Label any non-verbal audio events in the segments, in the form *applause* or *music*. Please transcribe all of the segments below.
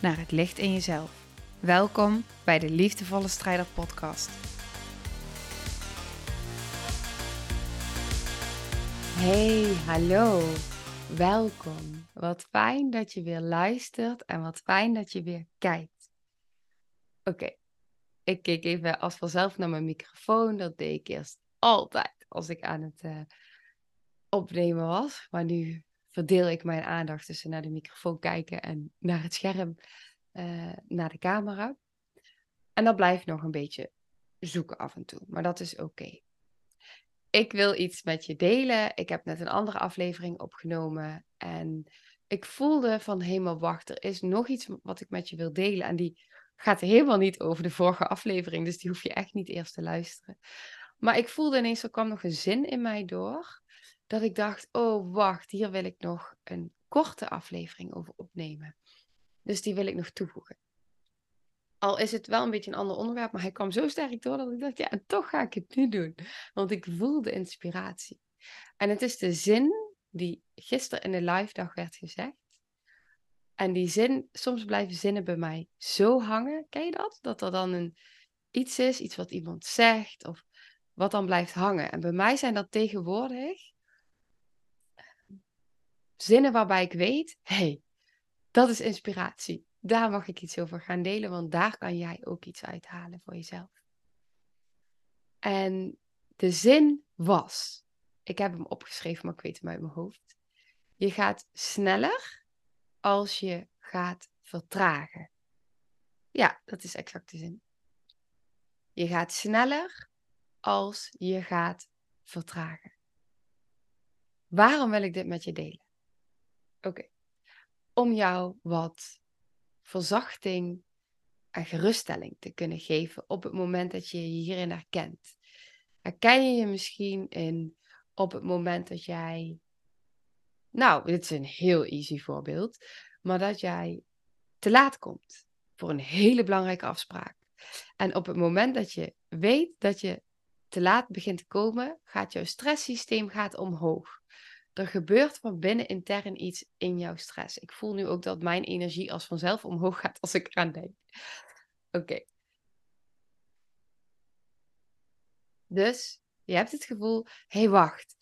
naar het licht in jezelf. Welkom bij de Liefdevolle Strijder Podcast. Hey, hallo. Welkom. Wat fijn dat je weer luistert en wat fijn dat je weer kijkt. Oké, ik keek even als vanzelf naar mijn microfoon. Dat deed ik eerst altijd als ik aan het uh, opnemen was. Maar nu verdeel ik mijn aandacht tussen naar de microfoon kijken en naar het scherm, uh, naar de camera. En dat blijft nog een beetje zoeken af en toe, maar dat is oké. Ik wil iets met je delen. Ik heb net een andere aflevering opgenomen en ik voelde van helemaal wacht, er is nog iets wat ik met je wil delen en die gaat helemaal niet over de vorige aflevering, dus die hoef je echt niet eerst te luisteren. Maar ik voelde ineens, er kwam nog een zin in mij door dat ik dacht, oh wacht, hier wil ik nog een korte aflevering over opnemen. Dus die wil ik nog toevoegen. Al is het wel een beetje een ander onderwerp, maar hij kwam zo sterk door dat ik dacht, ja, en toch ga ik het nu doen. Want ik voel de inspiratie. En het is de zin die gisteren in de live dag werd gezegd. En die zin, soms blijven zinnen bij mij zo hangen. Ken je dat? Dat er dan een, iets is, iets wat iemand zegt, of wat dan blijft hangen. En bij mij zijn dat tegenwoordig zinnen waarbij ik weet, hé, hey, dat is inspiratie. Daar mag ik iets over gaan delen, want daar kan jij ook iets uithalen voor jezelf. En de zin was, ik heb hem opgeschreven, maar ik weet hem uit mijn hoofd. Je gaat sneller als je gaat vertragen. Ja, dat is exact de zin. Je gaat sneller als je gaat vertragen. Waarom wil ik dit met je delen? Oké. Om jou wat verzachting en geruststelling te kunnen geven op het moment dat je je hierin herkent. Herken je je misschien in op het moment dat jij. Nou, dit is een heel easy voorbeeld. Maar dat jij te laat komt voor een hele belangrijke afspraak. En op het moment dat je weet dat je te laat begint te komen, gaat jouw stresssysteem gaat omhoog er gebeurt van binnen intern iets in jouw stress. Ik voel nu ook dat mijn energie als vanzelf omhoog gaat als ik eraan denk. Oké. Dus je hebt het gevoel, hé hey, wacht,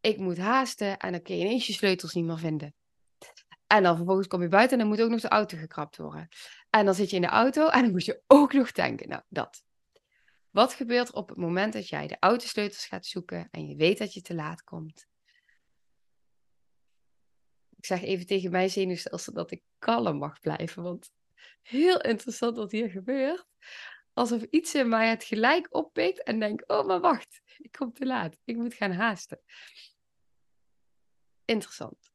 ik moet haasten en dan kun je ineens je sleutels niet meer vinden. En dan vervolgens kom je buiten en dan moet ook nog de auto gekrapt worden. En dan zit je in de auto en dan moet je ook nog tanken. Nou, dat. Wat gebeurt op het moment dat jij de autosleutels gaat zoeken en je weet dat je te laat komt? Ik zeg even tegen mijn zenuwstelsel dat ik kalm mag blijven. Want heel interessant wat hier gebeurt. Alsof iets in mij het gelijk oppikt en denkt: oh, maar wacht, ik kom te laat. Ik moet gaan haasten. Interessant.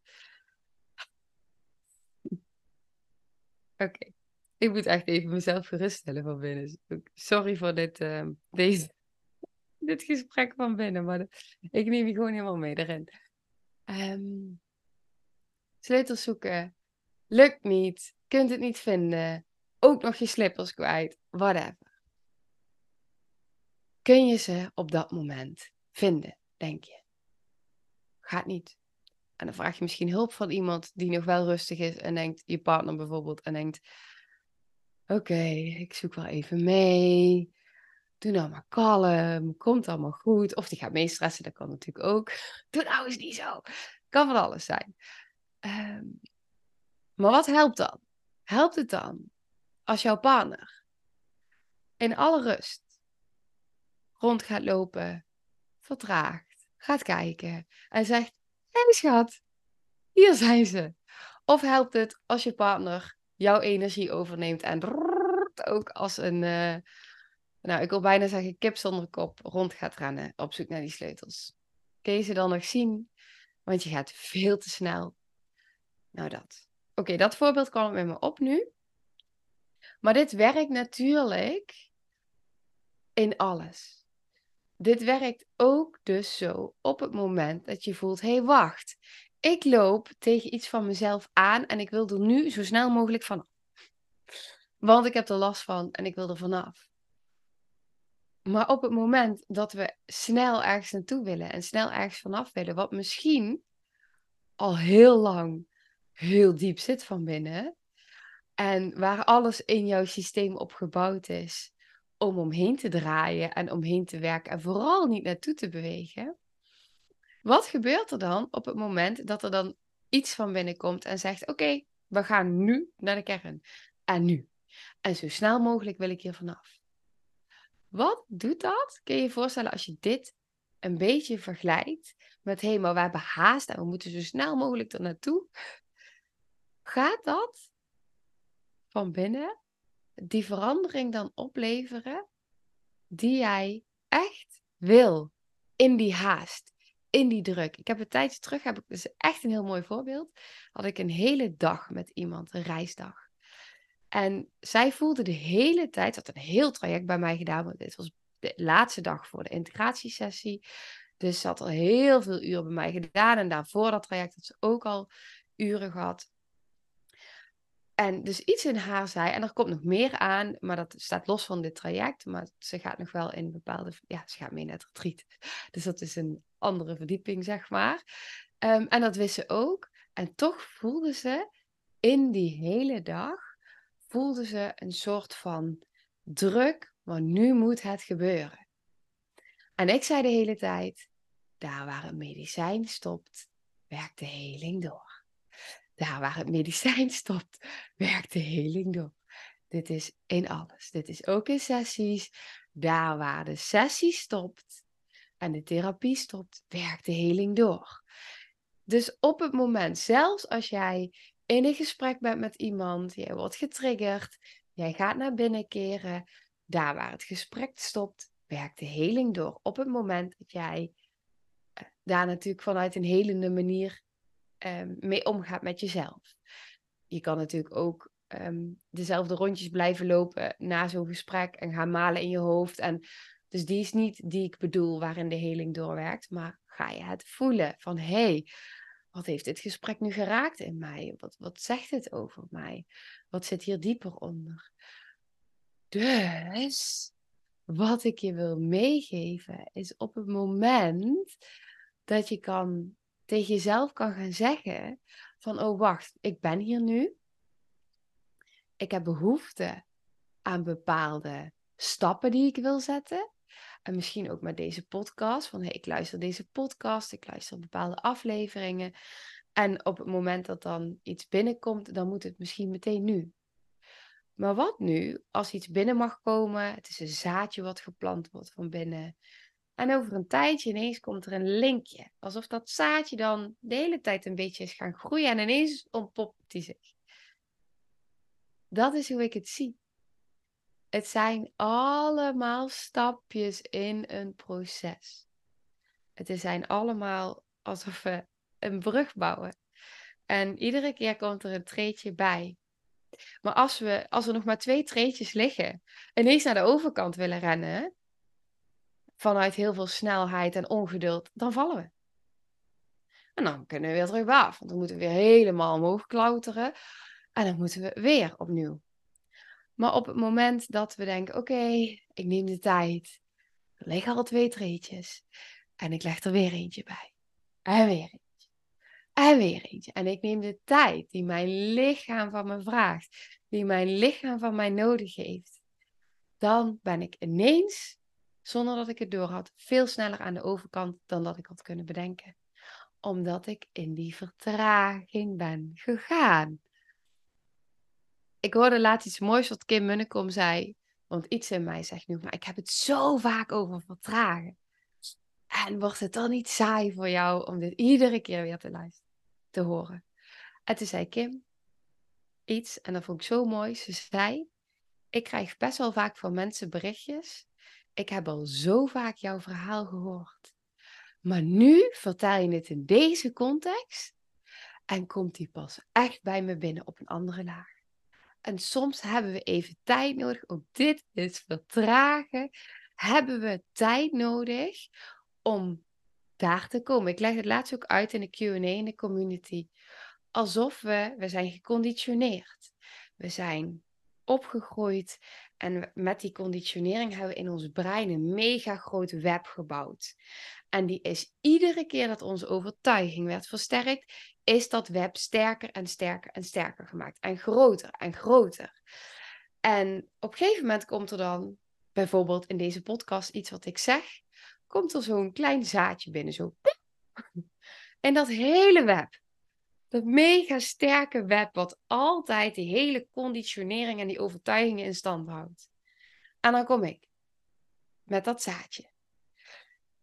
Oké. Ik moet echt even mezelf geruststellen van binnen. Sorry voor dit, uh, deze, dit gesprek van binnen, maar ik neem je gewoon helemaal mee erin. Um, sleutels zoeken, lukt niet, kunt het niet vinden, ook nog je slippers kwijt, whatever. Kun je ze op dat moment vinden, denk je? Gaat niet. En dan vraag je misschien hulp van iemand die nog wel rustig is en denkt, je partner bijvoorbeeld, en denkt: Oké, ik zoek wel even mee. Doe nou maar kalm, komt allemaal goed. Of die gaat meestressen, dat kan natuurlijk ook. *laughs* Doe nou eens niet zo. Kan van alles zijn. Ehm, maar wat helpt dan? Helpt het dan als jouw partner in alle rust rond gaat lopen, vertraagt, gaat kijken en zegt: hey, schat, hier zijn ze. Of helpt het als je partner jouw energie overneemt en ook als een, uh, nou ik wil bijna zeggen kip zonder kop rond gaat rennen op zoek naar die sleutels. Kun je ze dan nog zien? Want je gaat veel te snel nou, dat. Oké, dat voorbeeld kwam met me op nu. Maar dit werkt natuurlijk in alles. Dit werkt ook dus zo op het moment dat je voelt: hé, hey, wacht. Ik loop tegen iets van mezelf aan en ik wil er nu zo snel mogelijk vanaf. Want ik heb er last van en ik wil er vanaf. Maar op het moment dat we snel ergens naartoe willen en snel ergens vanaf willen, wat misschien al heel lang heel diep zit van binnen, en waar alles in jouw systeem op gebouwd is om omheen te draaien en omheen te werken en vooral niet naartoe te bewegen. Wat gebeurt er dan op het moment dat er dan iets van binnen komt en zegt: Oké, we gaan nu naar de kern. En nu. En zo snel mogelijk wil ik hier vanaf. Wat doet dat? Kun je je voorstellen als je dit een beetje vergelijkt met: hé, hey, maar we hebben haast en we moeten zo snel mogelijk er naartoe. Gaat dat van binnen die verandering dan opleveren die jij echt wil in die haast, in die druk. Ik heb een tijdje terug, heb ik dus echt een heel mooi voorbeeld, had ik een hele dag met iemand, een reisdag. En zij voelde de hele tijd, had een heel traject bij mij gedaan, want dit was de laatste dag voor de integratiesessie. Dus ze had al heel veel uren bij mij gedaan. En daarvoor dat traject had ze ook al uren gehad. En dus iets in haar zei, en er komt nog meer aan, maar dat staat los van dit traject. Maar ze gaat nog wel in bepaalde, ja, ze gaat mee naar het retreat. *laughs* Dus dat is een andere verdieping, zeg maar. Ehm, en dat wist ze ook. En toch voelde ze in die hele dag, voelde ze een soort van druk, maar nu moet het gebeuren. En ik zei de hele tijd, daar waar een medicijn stopt, werkt de heling door. Daar waar het medicijn *laughs* stopt, werkt de heling door. Dit is in alles. Dit is ook in sessies. Daar waar de sessie stopt en de therapie stopt, werkt de heling door. Dus op het moment, zelfs als jij in een gesprek bent met iemand, jij wordt getriggerd, jij gaat naar binnen keren, daar waar het gesprek stopt, werkt de heling door. Op het moment dat jij eh, daar natuurlijk vanuit een helende manier um, mee omgaat met jezelf. Je kan natuurlijk ook ehm, dezelfde rondjes blijven lopen na zo'n gesprek en gaan malen in je hoofd. En dus die is niet die ik bedoel waarin de heling doorwerkt, maar ga je het voelen van hé, hey, wat heeft dit gesprek nu geraakt in mij? Wat, wat zegt het over mij? Wat zit hier dieper onder? Dus wat ik je wil meegeven is op het moment dat je kan tegen jezelf kan gaan zeggen van oh wacht, ik ben hier nu. Ik heb behoefte aan bepaalde stappen die ik wil zetten. En misschien ook met deze podcast. Van hey, ik luister deze podcast, ik luister bepaalde afleveringen. En op het moment dat dan iets binnenkomt, dan moet het misschien meteen nu. Maar wat nu als iets binnen mag komen? Het is een zaadje wat geplant wordt van binnen. En over een tijdje ineens komt er een linkje. Alsof dat zaadje dan de hele tijd een beetje is gaan groeien en ineens ontpopt die zich. Dat is hoe ik het zie. Het zijn allemaal stapjes in een proces. Het zijn allemaal alsof we een brug bouwen. En iedere keer komt er een treetje bij. Maar als we, als er nog maar twee treetjes liggen, ineens naar de overkant willen rennen, vanuit heel veel snelheid en ongeduld, dan vallen we. En dan kunnen we weer terug af, want dan moeten we weer helemaal omhoog klauteren. En dan moeten we weer opnieuw. Maar op het moment dat we denken, oké, ik neem de tijd. Er liggen al twee treetjes. En ik leg er weer eentje bij. En weer eentje. En weer eentje. En ik neem de tijd die mijn lichaam van me vraagt. Die mijn lichaam van mij nodig heeft. Dan ben ik ineens zonder dat ik het door had, veel sneller aan de overkant dan dat ik had kunnen bedenken. Omdat ik in die vertraging ben gegaan. Ik hoorde laatst iets moois wat Kim Munnekom zei. Want iets in mij zegt nu, maar ik heb het zo vaak over vertragen. En wordt het dan niet saai voor jou om dit iedere keer weer te luisteren, te horen? En toen zei Kim iets, en dat vond ik zo mooi. Ze zei, ik krijg best wel vaak van mensen berichtjes ik heb al zo vaak jouw verhaal gehoord. Maar nu vertel je het in deze context en komt die pas echt bij me binnen op een andere laag. En soms hebben we even tijd nodig. Ook dit is vertragen. Hebben we tijd nodig om daar te komen. Ik leg het laatst ook uit in de Q&A in de community. Alsof we, we zijn geconditioneerd. We zijn opgegroeid en met die conditionering hebben we in ons brein een mega groot web gebouwd. En die is iedere keer dat onze overtuiging werd versterkt, is dat web sterker en sterker en sterker gemaakt. En groter en groter. En op een gegeven moment komt er dan, bijvoorbeeld in deze podcast, iets wat ik zeg, komt er zo'n klein zaadje binnen. Zo. *laughs* En dat hele web. Dat mega sterke web wat altijd die hele conditionering en die overtuigingen in stand houdt. En dan kom ik met dat zaadje.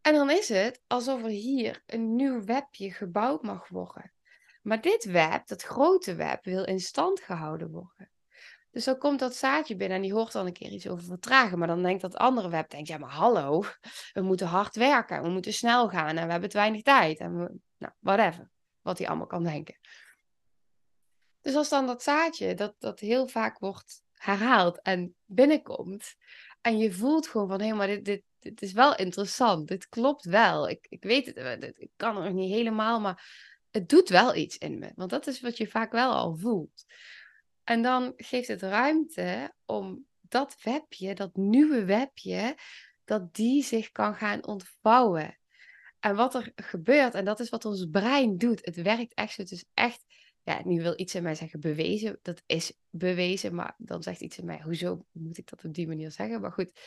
En dan is het alsof er hier een nieuw webje gebouwd mag worden. Maar dit web, dat grote web, wil in stand gehouden worden. Dus dan komt dat zaadje binnen en die hoort dan een keer iets over vertragen. Maar dan denkt dat andere web, denkt, ja maar hallo, we moeten hard werken, we moeten snel gaan en we hebben te weinig tijd. En we, nou, whatever, wat hij allemaal kan denken. Dus als dan dat zaadje, dat, dat heel vaak wordt herhaald en binnenkomt. En je voelt gewoon van, hé, maar dit, dit, dit is wel interessant. Dit klopt wel. Ik, ik weet het, ik kan het nog niet helemaal, maar het doet wel iets in me. Want dat is wat je vaak wel al voelt. En dan geeft het ruimte om dat webje, dat nieuwe webje, dat die zich kan gaan ontvouwen. En wat er gebeurt, en dat is wat ons brein doet, het werkt echt Het is echt, ja, nu wil iets in mij zeggen bewezen. Dat is bewezen, maar dan zegt iets in mij, hoezo moet ik dat op die manier zeggen? Maar goed,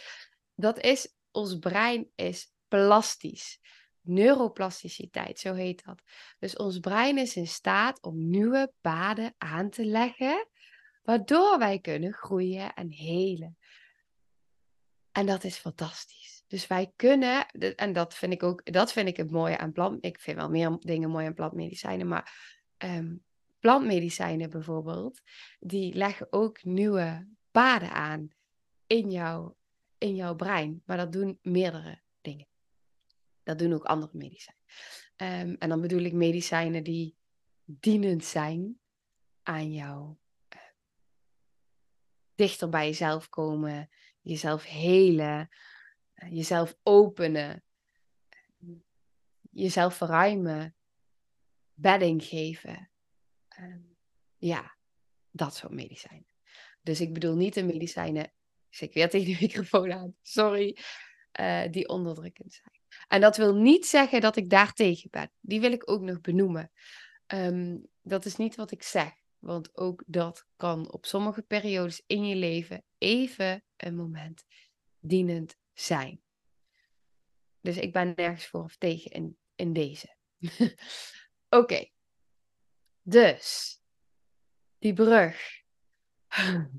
dat is, ons brein is plastisch. Neuroplasticiteit, zo heet dat. Dus ons brein is in staat om nieuwe paden aan te leggen waardoor wij kunnen groeien en helen. En dat is fantastisch. Dus wij kunnen, en dat vind ik ook, dat vind ik het mooie aan plant. Ik vind wel meer dingen mooi aan plantmedicijnen, maar um, plantmedicijnen bijvoorbeeld, die leggen ook nieuwe paden aan in, jouw in jouw brein. Maar dat doen meerdere dingen. Dat doen ook andere medicijnen. Um, en dan bedoel ik medicijnen die dienend zijn aan jou dichter bij jezelf komen, jezelf helen, eh, jezelf openen, jezelf verruimen, bedding geven. Ehm, ja, dat soort medicijnen. Dus ik bedoel niet de medicijnen, ik weer tegen de microfoon aan, sorry, uh, die onderdrukkend zijn. En dat wil niet zeggen dat ik daar tegen ben. Die wil ik ook nog benoemen. Um, dat is niet wat ik zeg. Want ook dat kan op sommige periodes in je leven even een moment dienend zijn. Dus ik ben nergens voor of tegen in, in deze. *laughs* Oké. Dus, die brug. *laughs*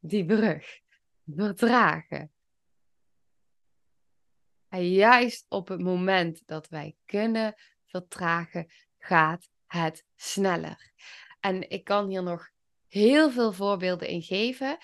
die brug. Vertragen. En juist op het moment dat wij kunnen vertragen, gaat het sneller. En ik kan hier nog heel veel voorbeelden in geven.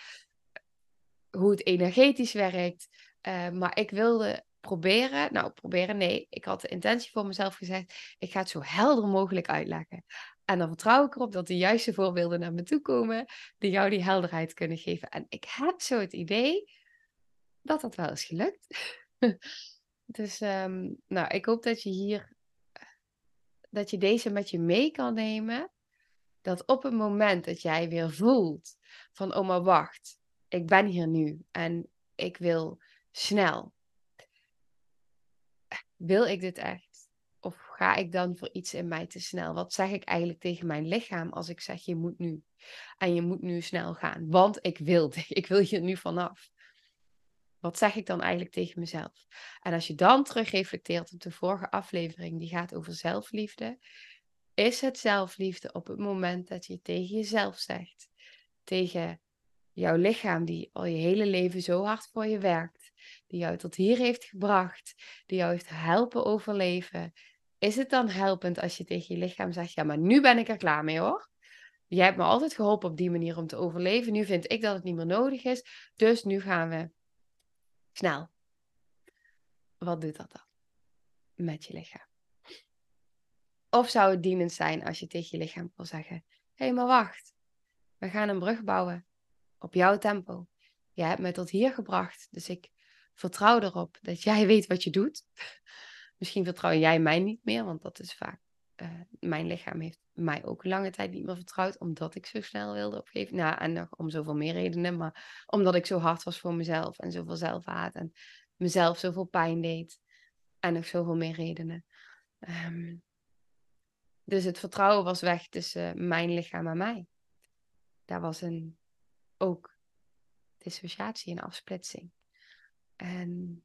Hoe het energetisch werkt. Uh, maar ik wilde proberen, nou proberen, nee, ik had de intentie voor mezelf gezegd, ik ga het zo helder mogelijk uitleggen. En dan vertrouw ik erop dat de juiste voorbeelden naar me toe komen, die jou die helderheid kunnen geven. En ik heb zo het idee dat dat wel is gelukt. *laughs* dus um, nou, ik hoop dat je hier, dat je deze met je mee kan nemen dat op het moment dat jij weer voelt van, oh maar wacht, ik ben hier nu en ik wil snel. Wil ik dit echt? Of ga ik dan voor iets in mij te snel? Wat zeg ik eigenlijk tegen mijn lichaam als ik zeg je moet nu? En je moet nu snel gaan, want ik wil, *laughs* ik wil hier nu vanaf. Wat zeg ik dan eigenlijk tegen mezelf? En als je dan terugreflecteert op de vorige aflevering, die gaat over zelfliefde, is het zelfliefde op het moment dat je tegen jezelf zegt, tegen jouw lichaam die al je hele leven zo hard voor je werkt, die jou tot hier heeft gebracht, die jou heeft helpen overleven. Is het dan helpend als je tegen je lichaam zegt, ja, maar nu ben ik er klaar mee hoor. Jij hebt me altijd geholpen op die manier om te overleven. Nu vind ik dat het niet meer nodig is. Dus nu gaan we snel. Wat doet dat dan met je lichaam? Of zou het dienend zijn als je tegen je lichaam wil zeggen: hé, hey, maar wacht, we gaan een brug bouwen. op jouw tempo. Jij hebt me tot hier gebracht, dus ik vertrouw erop dat jij weet wat je doet. *laughs* Misschien vertrouw jij mij niet meer, want dat is vaak. Uh, mijn lichaam heeft mij ook lange tijd niet meer vertrouwd, omdat ik zo snel wilde opgeven. Nou, en nog om zoveel meer redenen, maar omdat ik zo hard was voor mezelf en zoveel zelfhaat en mezelf zoveel pijn deed. En nog zoveel meer redenen. Um, dus het vertrouwen was weg tussen mijn lichaam en mij. Daar was een, ook dissociatie en afsplitsing. En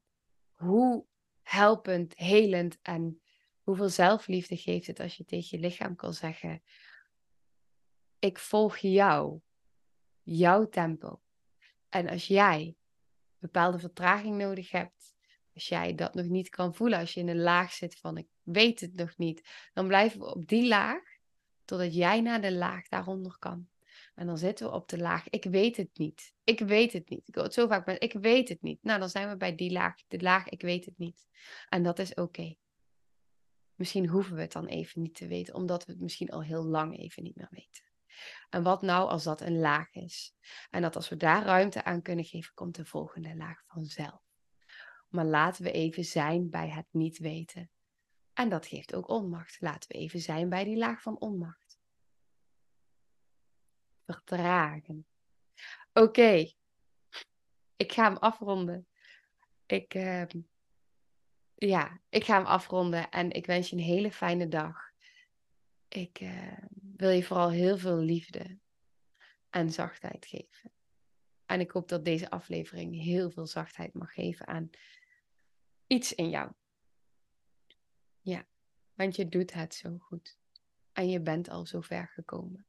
hoe helpend, helend en hoeveel zelfliefde geeft het als je tegen je lichaam kan zeggen: Ik volg jou, jouw tempo. En als jij bepaalde vertraging nodig hebt, als jij dat nog niet kan voelen, als je in een laag zit van ik weet het nog niet, dan blijven we op die laag totdat jij naar de laag daaronder kan. En dan zitten we op de laag, ik weet het niet. Ik weet het niet. Ik hoor het zo vaak met, ik weet het niet. Nou, dan zijn we bij die laag, de laag, ik weet het niet. En dat is oké. Misschien hoeven we het dan even niet te weten, omdat we het misschien al heel lang even niet meer weten. En wat nou als dat een laag is? En dat als we daar ruimte aan kunnen geven, komt de volgende laag vanzelf. Maar laten we even zijn bij het niet weten. En dat geeft ook onmacht. Laten we even zijn bij die laag van onmacht. Vertragen. Oké, ik ga hem afronden. Ik, uh, ja, ik ga hem afronden en ik wens je een hele fijne dag. Ik uh, wil je vooral heel veel liefde en zachtheid geven. En ik hoop dat deze aflevering heel veel zachtheid mag geven aan iets in jou. Ja, want je doet het zo goed. En je bent al zo ver gekomen.